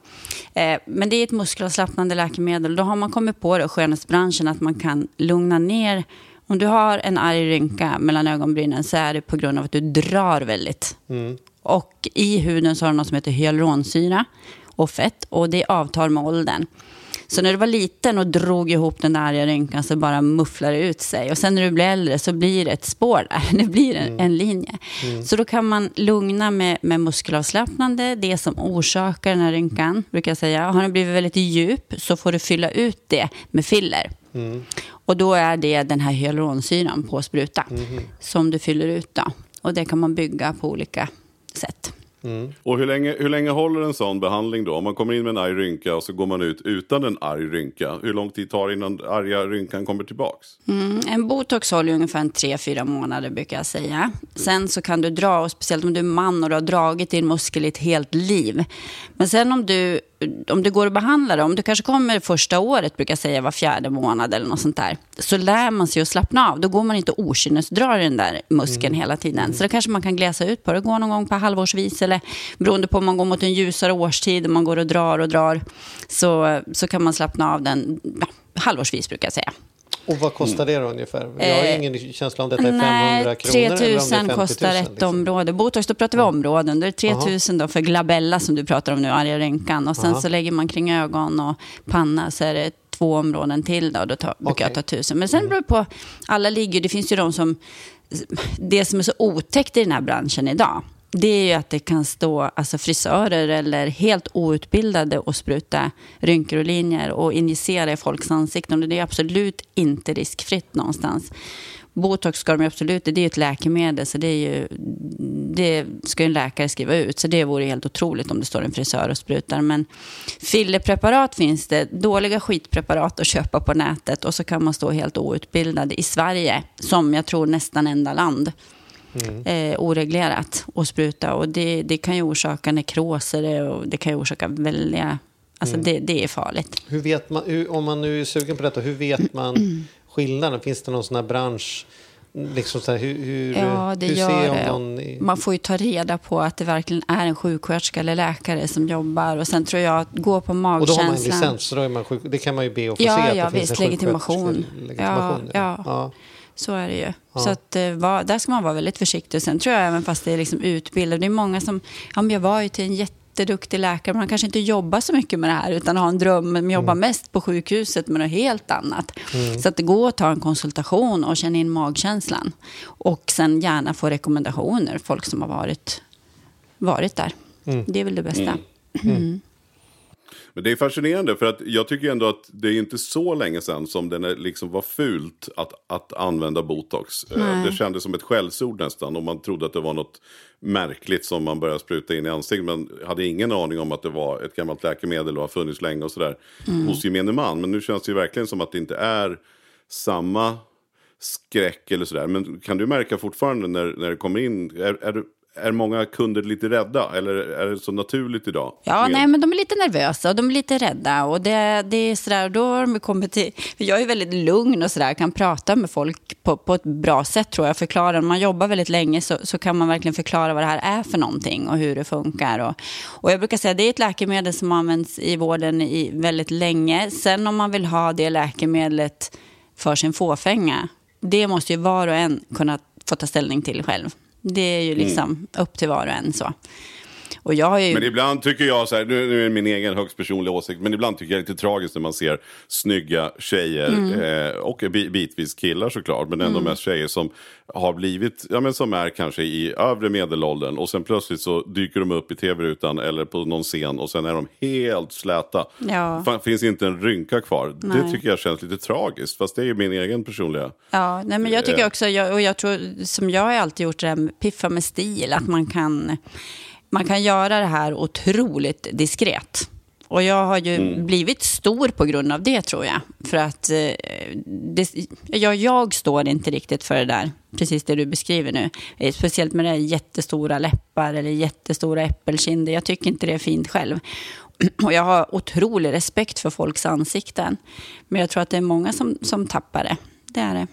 S3: Eh, men det är ett muskelavslappnande läkemedel. Då har man kommit på det, skönhetsbranschen, att man kan lugna ner om du har en arg rynka mellan ögonbrynen så är det på grund av att du drar väldigt. Och i huden så har du något som heter hyaluronsyra och fett och det avtar med åldern. Så när du var liten och drog ihop den arga rynkan så bara mufflar det ut sig. Och sen när du blir äldre så blir det ett spår där. Det blir en, en linje. Så då kan man lugna med, med muskelavslappnande, det som orsakar den här rynkan, brukar jag säga. Har den blivit väldigt djup så får du fylla ut det med filler. Och då är det den här hyaluronsyran på spruta som du fyller ut. Då. Och det kan man bygga på olika sätt. Mm.
S2: Och hur länge, hur länge håller en sån behandling då? Om man kommer in med en arg rynka och så går man ut utan en arg rynka. Hur lång tid tar det innan arga rynkan kommer tillbaks?
S3: Mm, en botox håller ungefär en tre, fyra månader brukar jag säga. Sen så kan du dra, och speciellt om du är man och du har dragit din muskel i ett helt liv. Men sen om du, om du går och behandlar det, om du kanske kommer första året, brukar jag säga var fjärde månad eller något sånt där, så lär man sig att slappna av. Då går man inte och i den där muskeln hela tiden. Så då kanske man kan glesa ut på det, gå någon gång på halvårsvis eller beroende på om man går mot en ljusare årstid och man går och drar och drar, så, så kan man slappna av den ja, halvårsvis brukar jag säga.
S1: Och vad kostar det då ungefär? Jag har ju ingen känsla om detta är 500
S3: Nej,
S1: kronor
S3: 3
S1: eller om det är 50 000.
S3: 000 kostar ett
S1: liksom.
S3: område. Botox, då pratar vi områden. Då är det 3
S1: Aha.
S3: 000 då för glabella som du pratar om nu, arga rynkan. Och sen
S1: Aha.
S3: så lägger man kring ögon och panna så är det två områden till då. Då tar, brukar jag ta
S1: Okej.
S3: 1000. Men sen beror det på, alla ligger, det finns ju de som, det som är så otäckt i den här branschen idag. Det är ju att det kan stå alltså frisörer eller helt outbildade och spruta rynkor och linjer och injicera i folks ansikten. Och det är absolut inte riskfritt någonstans. Botox ska de absolut, det är ju ett läkemedel så det, är ju, det ska ju en läkare skriva ut. Så det vore helt otroligt om det står en frisör och sprutar. Men fillerpreparat finns det, dåliga skitpreparat att köpa på nätet och så kan man stå helt outbildad i Sverige, som jag tror nästan enda land eh, oreglerat och spruta. Och det, det kan ju orsaka nekroser och det kan ju orsaka väldiga... Alltså det, det är farligt.
S1: Hur vet man, hur, om man nu är sugen på detta, hur vet man skillnaden? Finns det någon sån här bransch? Liksom så här, hur, hur,
S3: Ja, det
S1: hur
S3: gör det.
S1: någon...
S3: Man får ju ta reda på att det verkligen är en sjuksköterska eller läkare som jobbar. Och sen tror jag att gå på
S1: Och då har man en
S3: magkänslan.
S1: licens, så då är man sjuk, det kan man ju be att få
S3: Ja,
S1: se att
S3: ja,
S1: det finns
S3: visst,
S1: en
S3: legitimation.
S1: legitimation.
S3: Ja, ja.
S1: ja.
S3: Så är det ju. Så att, eh, där ska man vara väldigt försiktig. Sen tror jag även fast det är liksom utbildat. Det är många som, ja men jag var ju till en jätteduktig läkare. Men han kanske inte jobbar så mycket med det här utan har en dröm. Men jobbar
S1: Mm.
S3: mest på sjukhuset med något helt annat. Så att det går att ta en konsultation och känna in magkänslan. Och sen gärna få rekommendationer. Folk som har varit, varit där.
S1: Mm.
S3: Det är väl det bästa.
S2: Men det är fascinerande för att jag tycker ändå att det är inte så länge sedan som det liksom var fult att, att använda botox. Eh,
S3: Nej.
S2: Det kändes som ett skällsord nästan och man trodde att det var något märkligt som man började spruta in i ansiktet. Men hade ingen aning om att det var ett gammalt läkemedel och har funnits länge och sådär hos gemene man. Men nu känns det ju verkligen som att det inte är samma skräck eller sådär. Men kan du märka fortfarande när, när det kommer in, är, är, är många kunder lite rädda? Eller är det så naturligt idag?
S3: Ja, nej, men de är lite nervösa och de är lite rädda. Och det, det är sådär, då har de kommit till... Jag är väldigt lugn och sådär, kan prata med folk på, på ett bra sätt tror jag. Förklara, om man jobbar väldigt länge så, så kan man verkligen förklara vad det här är för någonting och hur det funkar. Och, och jag brukar säga det är ett läkemedel som används i vården i väldigt länge. Sen om man vill ha det läkemedlet för sin fåfänga, det måste ju var och en kunna få ta ställning till själv. Det är ju liksom upp till var och en så. Och jag har ju...
S2: Men ibland tycker jag, så här, nu är det min egen högst personliga åsikt, men ibland tycker jag det är lite tragiskt när man ser snygga tjejer
S3: Mm.
S2: eh, och bi- bitvis killar såklart, men ändå mest tjejer som har blivit, ja men som är kanske i övre medelåldern och sen plötsligt så dyker de upp i tv-rutan eller på någon scen och sen är de helt släta.
S3: Ja.
S2: Fan, finns inte en rynka kvar. Det
S3: Nej.
S2: tycker jag känns lite tragiskt, fast det är ju min egen personliga...
S3: Ja, nej, men jag tycker också, jag, och jag tror, som jag har alltid gjort det här med piffa med stil, att man kan, man kan göra det här otroligt diskret. Och jag har ju blivit stor på grund av det tror jag. För att eh, det, jag, jag står inte riktigt för det där, precis det du beskriver nu. Eh, Speciellt med det här jättestora läppar eller jättestora äppelkinder. Jag tycker inte det är fint själv. Och jag har otrolig respekt för folks ansikten. Men jag tror att det är många som, som tappar det. Det är det.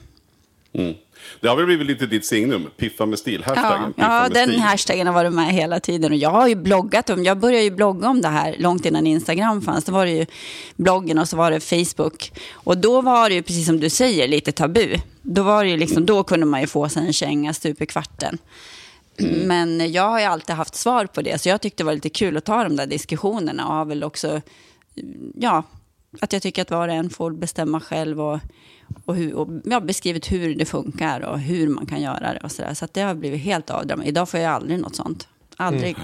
S2: Mm. Det har väl blivit lite ditt signum, piffa med stil,
S3: Ja,
S2: hashtaggen.
S3: ja
S2: med
S3: den
S2: stil.
S3: hashtaggen har varit med hela tiden. Och jag har ju bloggat om, jag började ju blogga om det här långt innan Instagram fanns. Då var det ju bloggen och så var det Facebook. Och då var det ju, precis som du säger, lite tabu. Då, var det ju liksom, då kunde man ju få sig en känga stup i kvarten. Men jag har ju alltid haft svar på det, så jag tyckte det var lite kul att ta de där diskussionerna och har väl också, ja, att jag tycker att var och en får bestämma själv och, och, hur, och jag har beskrivit hur det funkar och hur man kan göra det och sådär. Så att det har blivit helt avdramat. Idag får jag aldrig något sånt. Aldrig.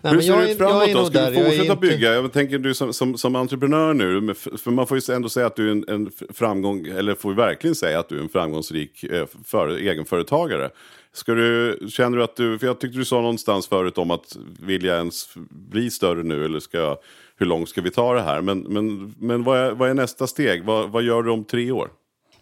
S1: Nej,
S2: Hur
S1: men
S2: ser
S1: jag
S2: det ut framåt
S1: jag är
S2: då? Ska
S1: där.
S2: du
S1: Jag är
S2: fortsätta
S1: inte-
S2: bygga? Jag tänker du som, som, som entreprenör nu, för man får ju ändå säga att du är en, en framgång, eller får ju verkligen säga att du är en framgångsrik eh, för, egenföretagare. Ska du, känner du att du, för jag tyckte du sa någonstans förut om att vill jag ens bli större nu eller ska jag, hur långt ska vi ta det här? Men, men, men vad, är, vad är nästa steg? Vad, vad gör du om tre år?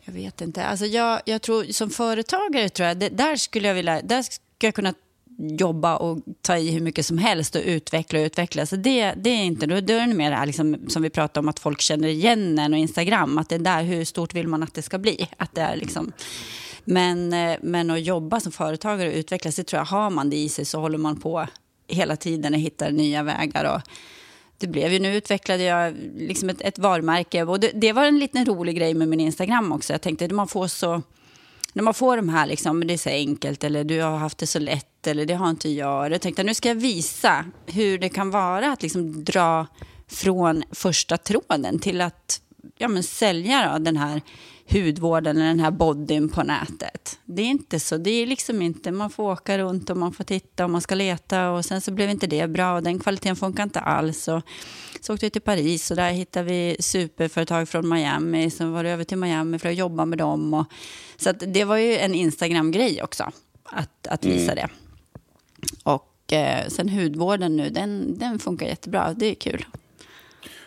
S3: Jag vet inte. Alltså jag, jag tror som företagare tror jag, det, där skulle jag vilja, där ska jag kunna jobba och ta i hur mycket som helst och utveckla och utveckla. Så det, det är inte, då är det mer det här liksom, som vi pratar om att folk känner igen en och Instagram, att det är där, hur stort vill man att det ska bli? Att det är liksom, men, eh, men att jobba som företagare och utvecklas, det tror jag, har man det i sig så håller man på hela tiden och hittar nya vägar. Och, det blev ju, nu utvecklade jag liksom ett, ett varumärke och det, det var en liten rolig grej med min Instagram också. Jag tänkte man får så, när man får de här liksom, det är så enkelt eller du har haft det så lätt eller det har inte jag. Jag tänkte nu ska jag visa hur det kan vara att liksom dra från första tråden till att ja, men sälja då, den här hudvården eller den här bodyn på nätet. Det är inte så, det är liksom inte, man får åka runt och man får titta och man ska leta och sen så blev inte det bra och den kvaliteten funkar inte alls. Och så åkte vi till Paris och där hittade vi superföretag från Miami, så var det över till Miami för att jobba med dem. Och, så att det var ju en Instagram-grej också, att, att visa det. Och eh, sen hudvården nu, den, den funkar jättebra, det är kul.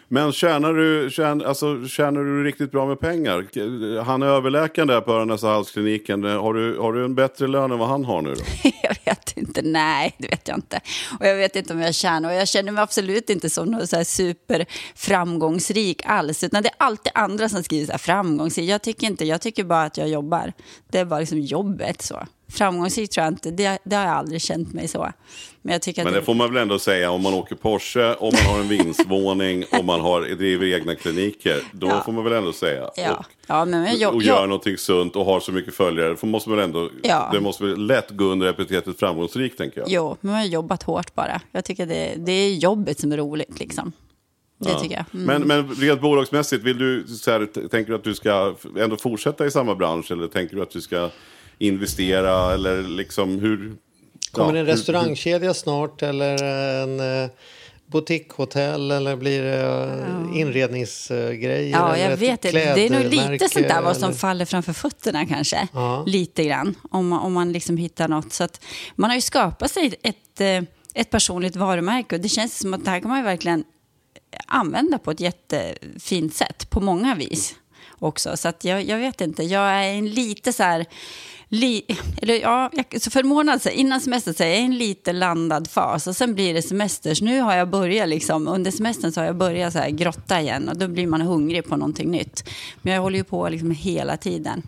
S2: Men tjänar du, tjänar, alltså, tjänar du riktigt bra med pengar? Han är överläkaren där på Öronäs halskliniken. Har du, har du en bättre lön än vad han har nu då?
S3: jag vet inte, nej, det vet jag inte. Och jag vet inte om jag tjänar, och jag känner mig absolut inte som någon så här superframgångsrik alls, utan det är alltid andra som skriver så här framgångsrik. Jag tycker inte, jag tycker bara att jag jobbar. Det är bara liksom jobbet så. Framgångsrik tror jag inte, det, det har jag aldrig känt mig så. Men jag tycker
S2: Men
S3: att
S2: det får man väl ändå säga om man åker Porsche, om man har en vindsvåning, om man har, driver egna kliniker. Då
S3: Ja.
S2: får man väl ändå säga.
S3: Ja,
S2: Och,
S3: ja men jag,
S2: och
S3: jag,
S2: gör någonting sunt och har så mycket följare. För måste man ändå,
S3: Ja.
S2: Det måste väl lätt gå under epitetet framgångsrik tänker jag.
S3: Jo, men jag har jobbat hårt bara. Jag tycker det, det är jobbet som är roligt liksom. Det
S2: Ja.
S3: tycker jag. Mm.
S2: Men, men rent bolagsmässigt, vill du, så här, tänker du att du ska ändå fortsätta i samma bransch? Eller tänker du att du ska investera? Eller liksom hur...
S1: Kommer
S2: ja,
S1: det en
S2: hur-
S1: restaurangkedja snart eller en eh, boutiquehotell eller blir det eh, inredningsgrejer?
S3: Ja,
S1: eller
S3: jag vet inte. Det är nog lite sånt där vad som
S1: eller-
S3: faller framför fötterna kanske.
S1: Ja.
S3: Lite grann, om man, om man liksom hittar något. Så att man har ju skapat sig ett, eh, ett personligt varumärke och det känns som att det här kan man ju verkligen använda på ett jättefint sätt på många vis också. Så att jag, jag vet inte, jag är en lite så här... Li, eller ja, jag, så för en månad sedan, innan semestern, så är jag i en lite landad fas och sen blir det semester. Så nu har jag börjat, liksom, under semestern så har jag börjat så här grotta igen och då blir man hungrig på någonting nytt. Men jag håller ju på liksom hela tiden.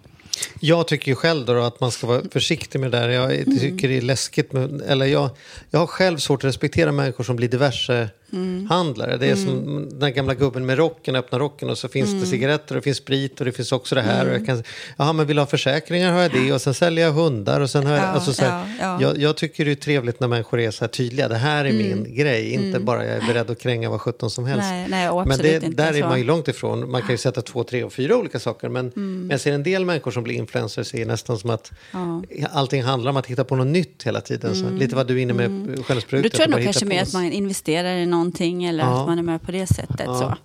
S1: Jag tycker ju själv då att man ska vara försiktig med det där. Jag tycker det är läskigt. Med, eller jag, jag har själv svårt att respektera människor som blir diverse cigaretthandlare. Det är som den gamla gubben med rocken, öppnar rocken och så finns det cigaretter och det finns sprit och det finns också det här. Och jag kan, Jaha, men vill du ha försäkringar har jag det och sen säljer jag hundar och sen har jag...
S3: Ja,
S1: alltså så här,
S3: ja, ja.
S1: Jag, jag tycker det är trevligt när människor är så här tydliga. Det här är min grej, inte bara jag är beredd att kränga vad sjutton som helst.
S3: Nej, nej,
S1: men det, där är man ju långt ifrån. Man kan ju sätta två, tre och fyra olika saker. Men, men jag ser en del människor som blir influencers är nästan som att allting handlar om att hitta på något nytt hela tiden. Så lite vad du är inne med mm.
S3: Då
S1: skönhetsprodukter.
S3: tror nog kanske mer att man investerar i någonting eller
S1: Ja.
S3: att man är med på det sättet. Så.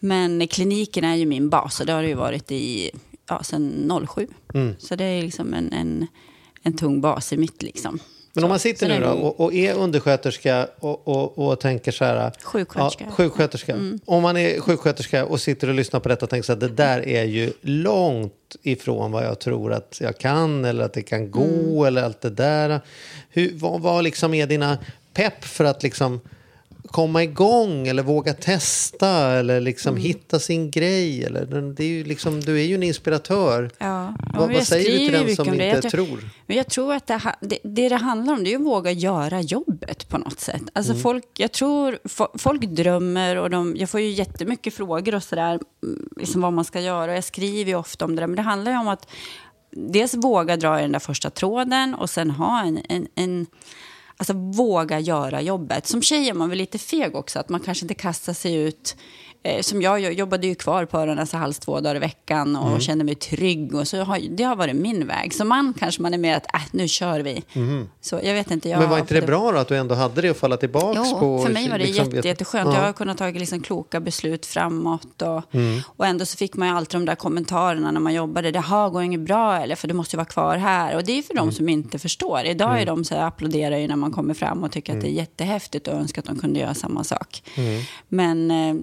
S3: Men kliniken är ju min bas och det har det ju varit i, ja, sedan 07.
S1: Mm.
S3: Så det är liksom en, en, en tung bas i mitt liksom.
S1: Men om man sitter
S3: Så
S1: nu då och, och är undersköterska och, och, och tänker så här...
S3: Sjuksköterska.
S1: Ja, sjuksköterska. Om man är sjuksköterska och sitter och lyssnar på detta och tänker så här, det där är ju långt ifrån vad jag tror att jag kan eller att det kan gå eller allt det där. Hur, vad, vad liksom är dina pepp för att liksom komma igång eller våga testa eller liksom hitta sin grej? Eller, det är ju liksom, du är ju en inspiratör.
S3: Ja,
S1: vad vad säger du till den som inte
S3: Jag tror-
S1: tror?
S3: Men jag tror att det, det, det det handlar om det är att våga göra jobbet på något sätt. Alltså
S1: Mm.
S3: folk, jag tror fo- folk drömmer och de, jag får ju jättemycket frågor och sådär, mm, liksom vad man ska göra. Och jag skriver ju ofta om det där, men det handlar ju om att dels våga dra i den där första tråden och sen ha en, en, en Alltså våga göra jobbet. Som tjej är man väl lite feg också, att man kanske inte kastar sig ut. Eh, som jag, jag jobbade ju kvar på Örnäs hals två dagar i veckan och kände mig trygg. Och så har, det har varit min väg. Som man kanske man är mer att, äh, nu kör vi. Så jag vet inte. Jag,
S1: Men var inte det bra då att du ändå hade det att falla tillbaka
S3: Jo,
S1: på?
S3: för mig var det
S1: liksom,
S3: jätte, jätteskönt.
S1: Ja.
S3: Jag har kunnat ta liksom kloka beslut framåt. Och,
S1: Mm.
S3: och ändå så fick man ju alltid de där kommentarerna när man jobbade. Det här går inget bra, eller för du måste ju vara kvar här. Och det är för
S1: Mm.
S3: de som inte förstår. Idag är de så här, applåderar ju när man kommer fram och tycker att det är
S1: Mm.
S3: jättehäftigt och önskar att de kunde göra samma sak. Men eh,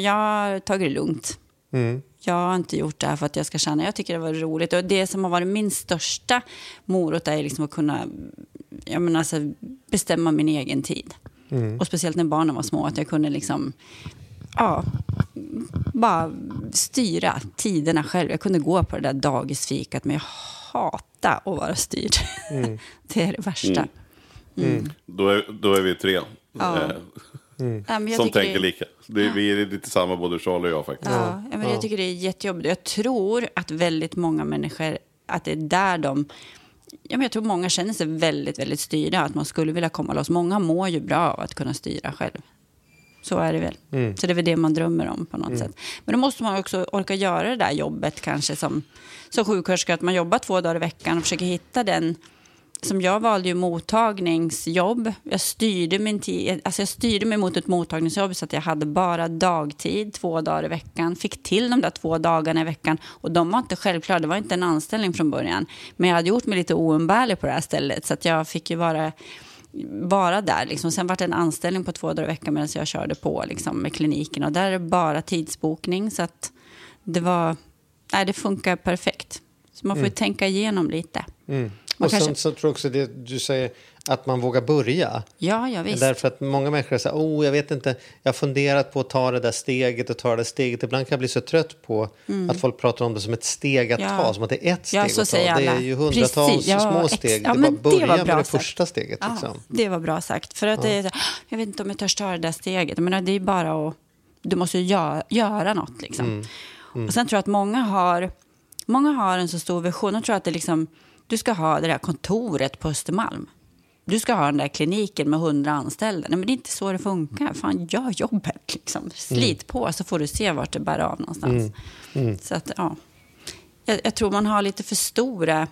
S3: jag har tagit det lugnt.
S1: Mm.
S3: Jag har inte gjort det här för att jag ska känna, jag tycker det var roligt. Och det som har varit min största morot är liksom att kunna jag menar, alltså, bestämma min egen tid. Och speciellt när barnen var små, att jag kunde liksom, ja, bara styra tiderna själv. Jag kunde gå på det där dagisfikat, men jag hatar att vara styrd. det är det värsta.
S2: Då är, då är vi tre.
S3: Ja. Ja, men jag
S2: som tänker
S3: det-
S2: lika. Det, vi är lite samma, både Charlie och jag faktiskt.
S3: Ja, ja, men jag tycker det är jättejobbigt. Jag tror att väldigt många människor, att det är där de... Ja, men jag tror många känner sig väldigt, väldigt styrda, att man skulle vilja komma loss. Många mår ju bra av att kunna styra själv. Så är det väl. Så det är väl det man drömmer om på något sätt. Men då måste man också orka göra det där jobbet kanske som, som sjuksköterska, att man jobbar två dagar i veckan och försöker hitta den som jag valde ju mottagningsjobb. Jag styrde, min tid, alltså jag styrde mig mot ett mottagningsjobb så att jag hade bara dagtid två dagar i veckan. Fick till de där två dagarna i veckan. Och de var inte självklara, det var inte en anställning från början. Men jag hade gjort mig lite oumbärlig på det här stället. Så att jag fick ju vara, vara där. Liksom. Sen var det en anställning på två dagar i veckan medan jag körde på liksom, med kliniken. Och där är det bara tidsbokning. Så att det var, nej det funkar perfekt. Så man får ju tänka igenom lite. Man
S1: Och
S3: kanske-
S1: sen så tror jag också det du säger, att man vågar börja.
S3: Ja, ja visst.
S1: Därför att många människor säger, oh, jag vet inte, jag har funderat på att ta det där steget och ta det där steget. Ibland kan jag bli så trött på att folk pratar om det som ett steg att
S3: Mm. Ja.
S1: ta, som att det är ett steg
S3: Ja, så
S1: att ta.
S3: säger
S1: Det är
S3: alla.
S1: ju hundratals
S3: Precis, ja,
S1: små steg.
S3: ja,
S1: det är bara
S3: det
S1: börja
S3: var
S1: med det
S3: sagt.
S1: första steget.
S3: Ja,
S1: Liksom.
S3: det var bra sagt. För att det är, så- jag vet inte om jag törs ta det där steget. Men det är bara att... Du måste ju göra, göra något. Liksom.
S1: Mm.
S3: Och sen tror jag att många har, många har en så stor vision. De tror att det liksom, du ska ha det där kontoret på Östermalm. Du ska ha den där kliniken med hundra anställda. Nej, men det är inte så det funkar. Fan, gör jobbet. Liksom. Slit på så får du se vart det bär av någonstans. Så att, ja. Jag, jag tror man har lite för stora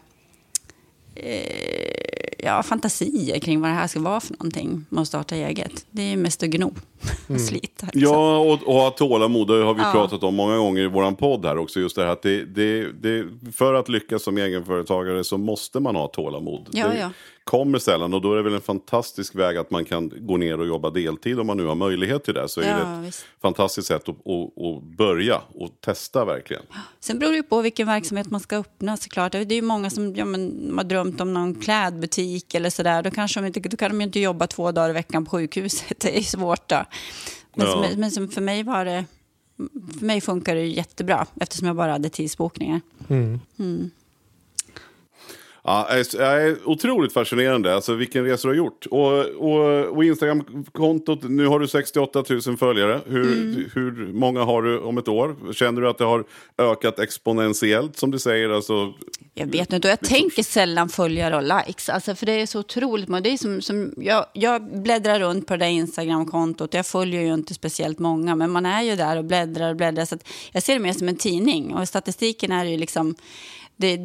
S3: eh, ja, fantasier kring vad det här ska vara för någonting med att starta eget. Det är mest att gno och slita. liksom.
S2: Ja, och, och ha tålamod. Det har vi
S3: Ja.
S2: pratat om många gånger i vår podd här också. Just det här att det, det, det, för att lyckas som egenföretagare så måste man ha tålamod.
S3: Ja,
S2: det
S3: ja.
S2: kommer sällan och då är det väl en fantastisk väg att man kan gå ner och jobba deltid om man nu har möjlighet till det. Så är
S3: Ja,
S2: det ett
S3: visst.
S2: fantastiskt sätt att, att, att börja och testa verkligen.
S3: Sen beror det ju på vilken verksamhet man ska öppna såklart. Det är ju många som ja, men, har drömt om någon klädbutik eller sådär. Då, kanske de inte, då kan de ju inte jobba två dagar i veckan på sjukhuset. Det är svårt då. Men,
S2: Ja.
S3: som, men som för mig var det... För mig funkar det jättebra eftersom jag bara hade tidsbokningar.
S2: Ja, är, är otroligt fascinerande, alltså vilken resa du har gjort. Och, och, och Instagram-kontot, nu har du 68 000 följare. Hur, mm. hur många har du om ett år? Känner du att det har ökat exponentiellt som du säger? Alltså,
S3: jag vet inte, och jag tänker sällan följare och likes. Alltså, för det är så otroligt. Det är som, som, jag, jag bläddrar runt på det där Instagram-kontot. Jag följer ju inte speciellt många, men man är ju där och bläddrar och bläddrar. Så jag ser det mer som en tidning. Och statistiken är ju liksom det,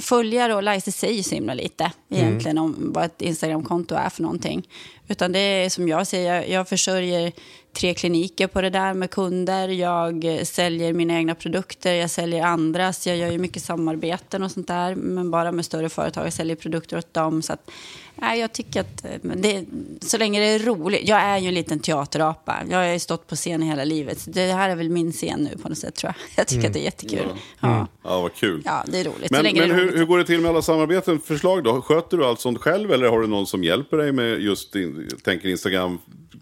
S3: följare och likes säger så himla lite egentligen mm. om vad ett Instagramkonto är för någonting. Utan det är som jag säger, jag, jag försörjer tre kliniker på det där med kunder. Jag säljer mina egna produkter, jag säljer andras. Jag gör ju mycket samarbeten och sånt där, men bara med större företag. Jag säljer produkter åt dem. Så att, nej, jag tycker att det, så länge det är roligt. Jag är ju en liten teaterapa. Jag har ju stått på scen hela livet. Så det här är väl min scen nu på något sätt tror jag. Jag tycker mm. att det är jättekul. Ja.
S2: Ja. Mm. ja, vad kul.
S3: Ja, det är roligt.
S2: Men,
S3: men
S2: är
S3: hur,
S2: roligt. hur går det till med alla samarbeten, förslag då? Sköter du allt sånt själv eller har du någon som hjälper dig med just din, tänker Instagram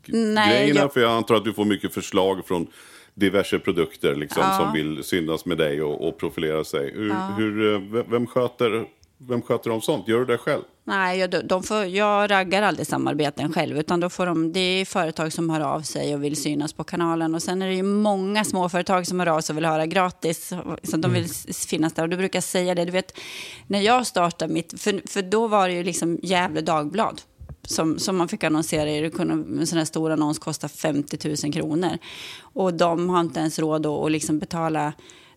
S2: grejerna? Jag... För jag antar att du får mycket förslag från diverse produkter liksom, ja. som vill synas med dig och, och profilera sig. Hur, ja. hur, eh, vem, sköter, vem sköter om sånt? Gör du det själv?
S3: Nej, jag, de får, jag raggar aldrig samarbeten själv. Utan då får de, det är företag som hör av sig och vill synas på kanalen. Och sen är det ju många småföretag som hör av sig och vill höra gratis. Så de vill mm. finnas där. Och du brukar säga det. Du vet, när jag startade mitt... För, för då var det ju liksom Gävle Dagblad som, som man fick annonsera i. En sån här stor annons kostar 50 000 kronor. Och de har inte ens råd att liksom betala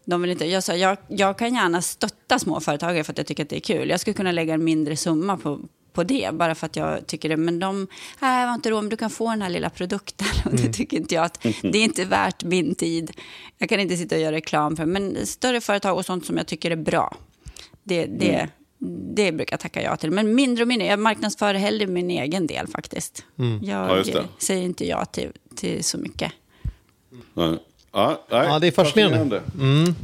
S3: de vill inte, jag sa, jag, jag kan gärna stötta småföretagare för att jag tycker att det är kul. Jag skulle kunna lägga en mindre summa på, på det, bara för att jag tycker det. Men de, nej, jag har inte råd, men du kan få den här lilla produkten. Och det mm. tycker inte jag att, det är inte värt min tid. Jag kan inte sitta och göra reklam för Men större företag och sånt som jag tycker är bra, det, det, mm det brukar jag tacka ja till. Men mindre och mindre. Jag marknadsför hellre min egen del faktiskt. Mm. Jag ja, säger inte ja till, till så mycket.
S2: Nej. Ja, nej,
S1: ja, det är fascinerande. Mm.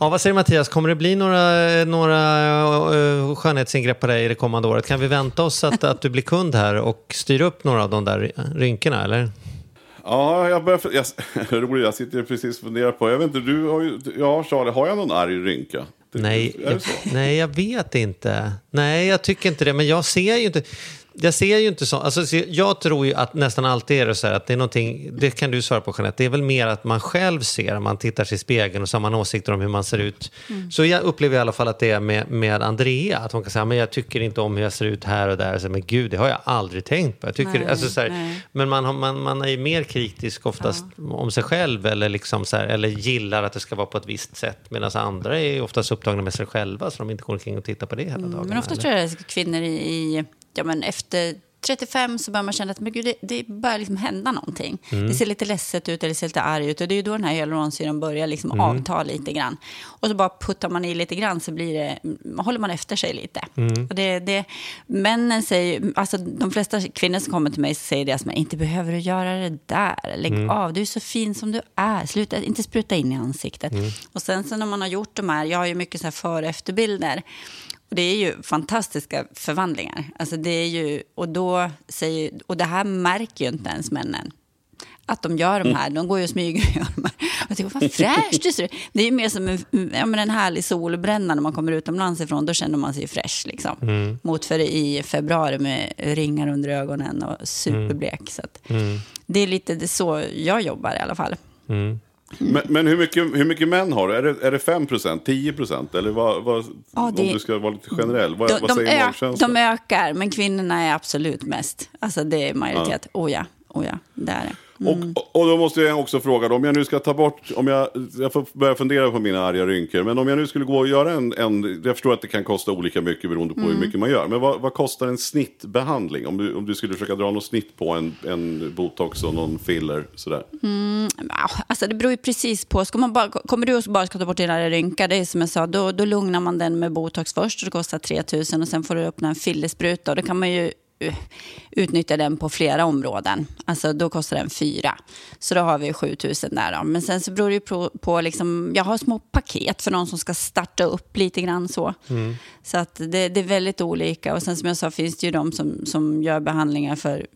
S1: Ja, vad säger Mattias, kommer det bli några, några uh, skönhetsingrepp på dig i det kommande året? Kan vi vänta oss att, att du blir kund här och styr upp några av de där rynkorna, eller?
S2: Ja, jag börjar... Jag, roligt, jag sitter precis och funderar på... Jag vet inte, du har ju... Ja, Charlie, har jag någon arg rynka?
S1: Nej, jag, nej, jag vet inte. Nej, jag tycker inte det. Men jag ser ju inte jag ser ju inte så. Alltså, jag tror ju att nästan alltid är det så här att det är någonting, det kan du svara på Jeanette, det är väl mer att man själv ser, man tittar sig i spegeln och så har man åsikter om hur man ser ut. Mm. Så jag upplever i alla fall att det är med, med Andrea, att hon kan säga, men jag tycker inte om hur jag ser ut här och där. Så, men gud, det har jag aldrig tänkt på. Jag tycker, nej, alltså, så här, men man, man, man är ju mer kritisk oftast ja. om sig själv eller, liksom så här, eller gillar att det ska vara på ett visst sätt. Medan andra är oftast upptagna med sig själva så de inte går omkring och tittar på det hela mm, dagen.
S3: Men ofta tror jag att kvinnor i ja, men efter 35 så börjar man känna att men gud, det, det börjar liksom hända någonting. Mm. Det ser lite ledset ut eller ser lite arg ut. Och det är då den här hyaluronsyran börjar liksom mm. avta lite grann. Och så bara puttar man i lite grann så blir det, håller man efter sig lite. Mm. Och det, det, männen säger, alltså de flesta kvinnor som kommer till mig säger det som inte behöver du göra det där. Lägg mm. av, du är så fin som du är. Sluta inte spruta in i ansiktet. Mm. Och sen så när man har gjort de här, jag har ju mycket så här före och efterbilder. Och det är ju fantastiska förvandlingar. Alltså det är ju, och, då säger, och det här märker ju inte ens männen. Att de gör de här, de går ju och smyger och gör de här. Jag tycker, vad fräscht det ser ut. Det är ju mer som en, ja, men en härlig solbränna när man kommer utomlands ifrån. Då känner man sig fräsch liksom. Mm. Mot för i februari med ringar under ögonen och superblek. Mm. Så mm. Det är lite det så jag jobbar i alla fall. Mm.
S2: Men, men, hur, mycket, hur mycket män har du? Är det, är det 5% 10% Eller vad, vad, ja, det, om du ska vara lite generell? Vad,
S3: de,
S2: vad säger
S3: de, de ökar, men kvinnorna är absolut mest. Alltså det är majoritet. Ja. Oh ja, oh ja, det är det.
S2: Mm. Och, och då måste jag också fråga, då, om jag nu ska ta bort, om jag, jag får börja fundera på mina arga rynkor, men om jag nu skulle gå och göra en, en jag förstår att det kan kosta olika mycket beroende på mm. hur mycket man gör, men vad, vad, kostar en snittbehandling? Om du, om du skulle försöka dra något snitt på en, en botox och någon filler sådär?
S3: Mm, alltså det beror ju precis på, ska man bara, kommer du och bara ska ta bort dina rynkor, det är som jag sa, då, då lugnar man den med botox först, och det kostar 3 000 och sen får du öppna en fillerspruta och då kan man ju utnyttja den på flera områden. Alltså då kostar den fyra. Så då har vi 7000 där. Då. Men sen så beror det på, på liksom, jag har små paket för någon som ska starta upp lite grann så. Mm. Så att det, det, är väldigt olika. Och sen som jag sa finns det ju de som, som gör behandlingar för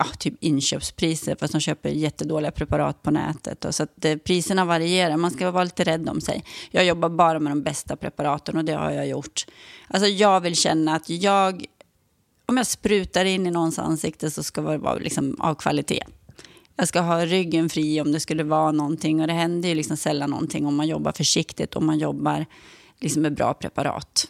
S3: ja, typ inköpspriser fast de köper jättedåliga preparat på nätet. Och så att eh, priserna varierar, man ska vara lite rädd om sig. Jag jobbar bara med de bästa preparaten och det har jag gjort. Alltså jag vill känna att jag, om jag sprutar in i någons ansikte så ska det vara liksom av kvalitet. Jag ska ha ryggen fri om det skulle vara någonting och det händer ju liksom sällan någonting om man jobbar försiktigt och man jobbar liksom med bra preparat.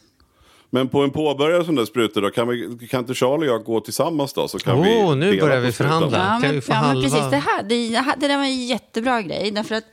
S2: Men på en påbörjare som där spruta då, kan, vi, kan inte Charlie och jag gå tillsammans då? Så kan
S1: Åh,
S2: vi
S1: nu börjar vi förhandla.
S3: Ja,
S1: Kan
S3: men,
S1: vi få
S3: ja, men
S1: halva?
S3: precis. Det, här, det, det där var en jättebra grej. Därför att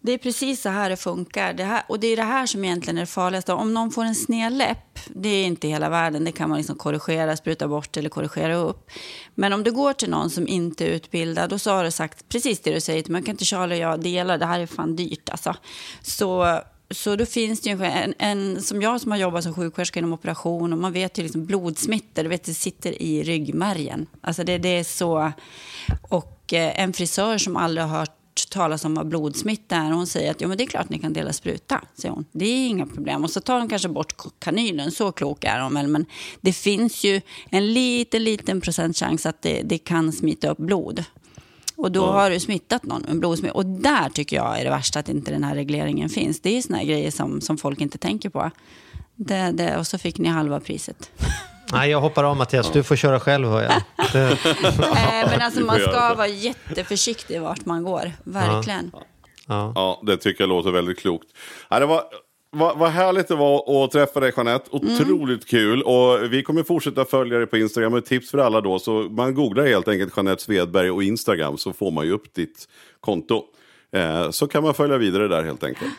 S3: det är precis så här det funkar. Det här, och det är det här som egentligen är det farligaste. Om någon får en sned läpp, det är inte hela världen. Det kan man liksom korrigera, spruta bort eller korrigera upp. Men om du går till någon som inte är utbildad och så har du sagt precis det du säger till mig. Kan inte Charlie och jag dela? Det här är fan dyrt alltså. Så så då finns det ju en, en, som jag som har jobbat som sjuksköterska inom operation och man vet ju liksom blodsmittor, du vet det sitter i ryggmärgen. Alltså det, det är så, och eh, en frisör som aldrig har hört talas om vad blodsmitta är, hon säger att jo, men det är klart ni kan dela spruta, säger hon. Det är inga problem. Och så tar hon kanske bort kanylen, så klok är hon väl. Men det finns ju en liten, liten procentchans att det, det kan smita upp blod. Och då har du smittat någon med blodsmitta. Och där tycker jag är det värsta att inte den här regleringen finns. Det är såna här grejer som, som folk inte tänker på. Det, det, och så fick ni halva priset.
S1: Nej, jag hoppar av Mattias. Du får köra själv hör jag. Det,
S3: Eh, Men alltså man ska vara jätteförsiktig vart man går. Verkligen.
S1: ja.
S2: Ja, det tycker jag låter väldigt klokt. Ja, det var, vad, vad härligt det var att träffa dig Jeanette.
S3: Mm.
S2: Otroligt kul. Och vi kommer fortsätta följa dig på Instagram. Ett tips för alla då. Så man googlar helt enkelt Jeanette Svedberg och Instagram så får man ju upp ditt konto. Eh, så kan man följa vidare där helt enkelt.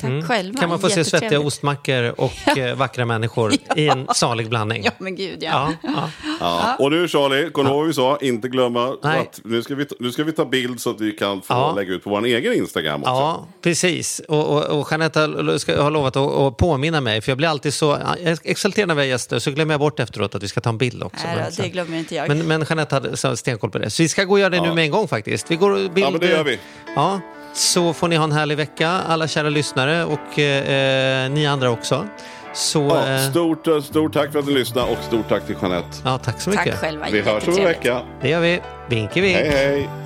S3: Tack själva.
S1: Mm. Kan man få se svettiga ostmackor och eh, vackra människor i en salig blandning?
S3: Ja, men gud ja.
S1: Ja, ja.
S2: Ja. Och nu Charlie, kom ihåg vad vi sa. Inte glömma
S1: Nej.
S2: att nu ska, vi, nu ska vi ta bild så att vi kan få
S1: Ja.
S2: lägga ut på vår egen Instagram också.
S1: Ja, precis. Och, och, och Jeanette har- ska- har lovat att, att påminna mig, för jag blir alltid så exalterad när vi har gäster, så glömmer jag bort efteråt att vi ska ta en bild också.
S3: Nej,
S1: Men
S3: då, det glömmer inte jag.
S1: Men, men Jeanette hade stenkoll på det. Så vi ska gå och göra det nu
S2: Ja.
S1: med en gång faktiskt. Vi går och bild...
S2: Ja, men det gör vi.
S1: Ja, så får ni ha en härlig vecka, alla kära lyssnare och eh, ni andra också. Så,
S2: Ja,
S1: eh,
S2: stort, eh, stort tack för att ni lyssnade och stort tack till Jeanette.
S1: ja, tack så mycket.
S3: Tack själva.
S2: Vi hörs om en vecka.
S1: Det gör vi. Vinke vink.
S2: Hej hej!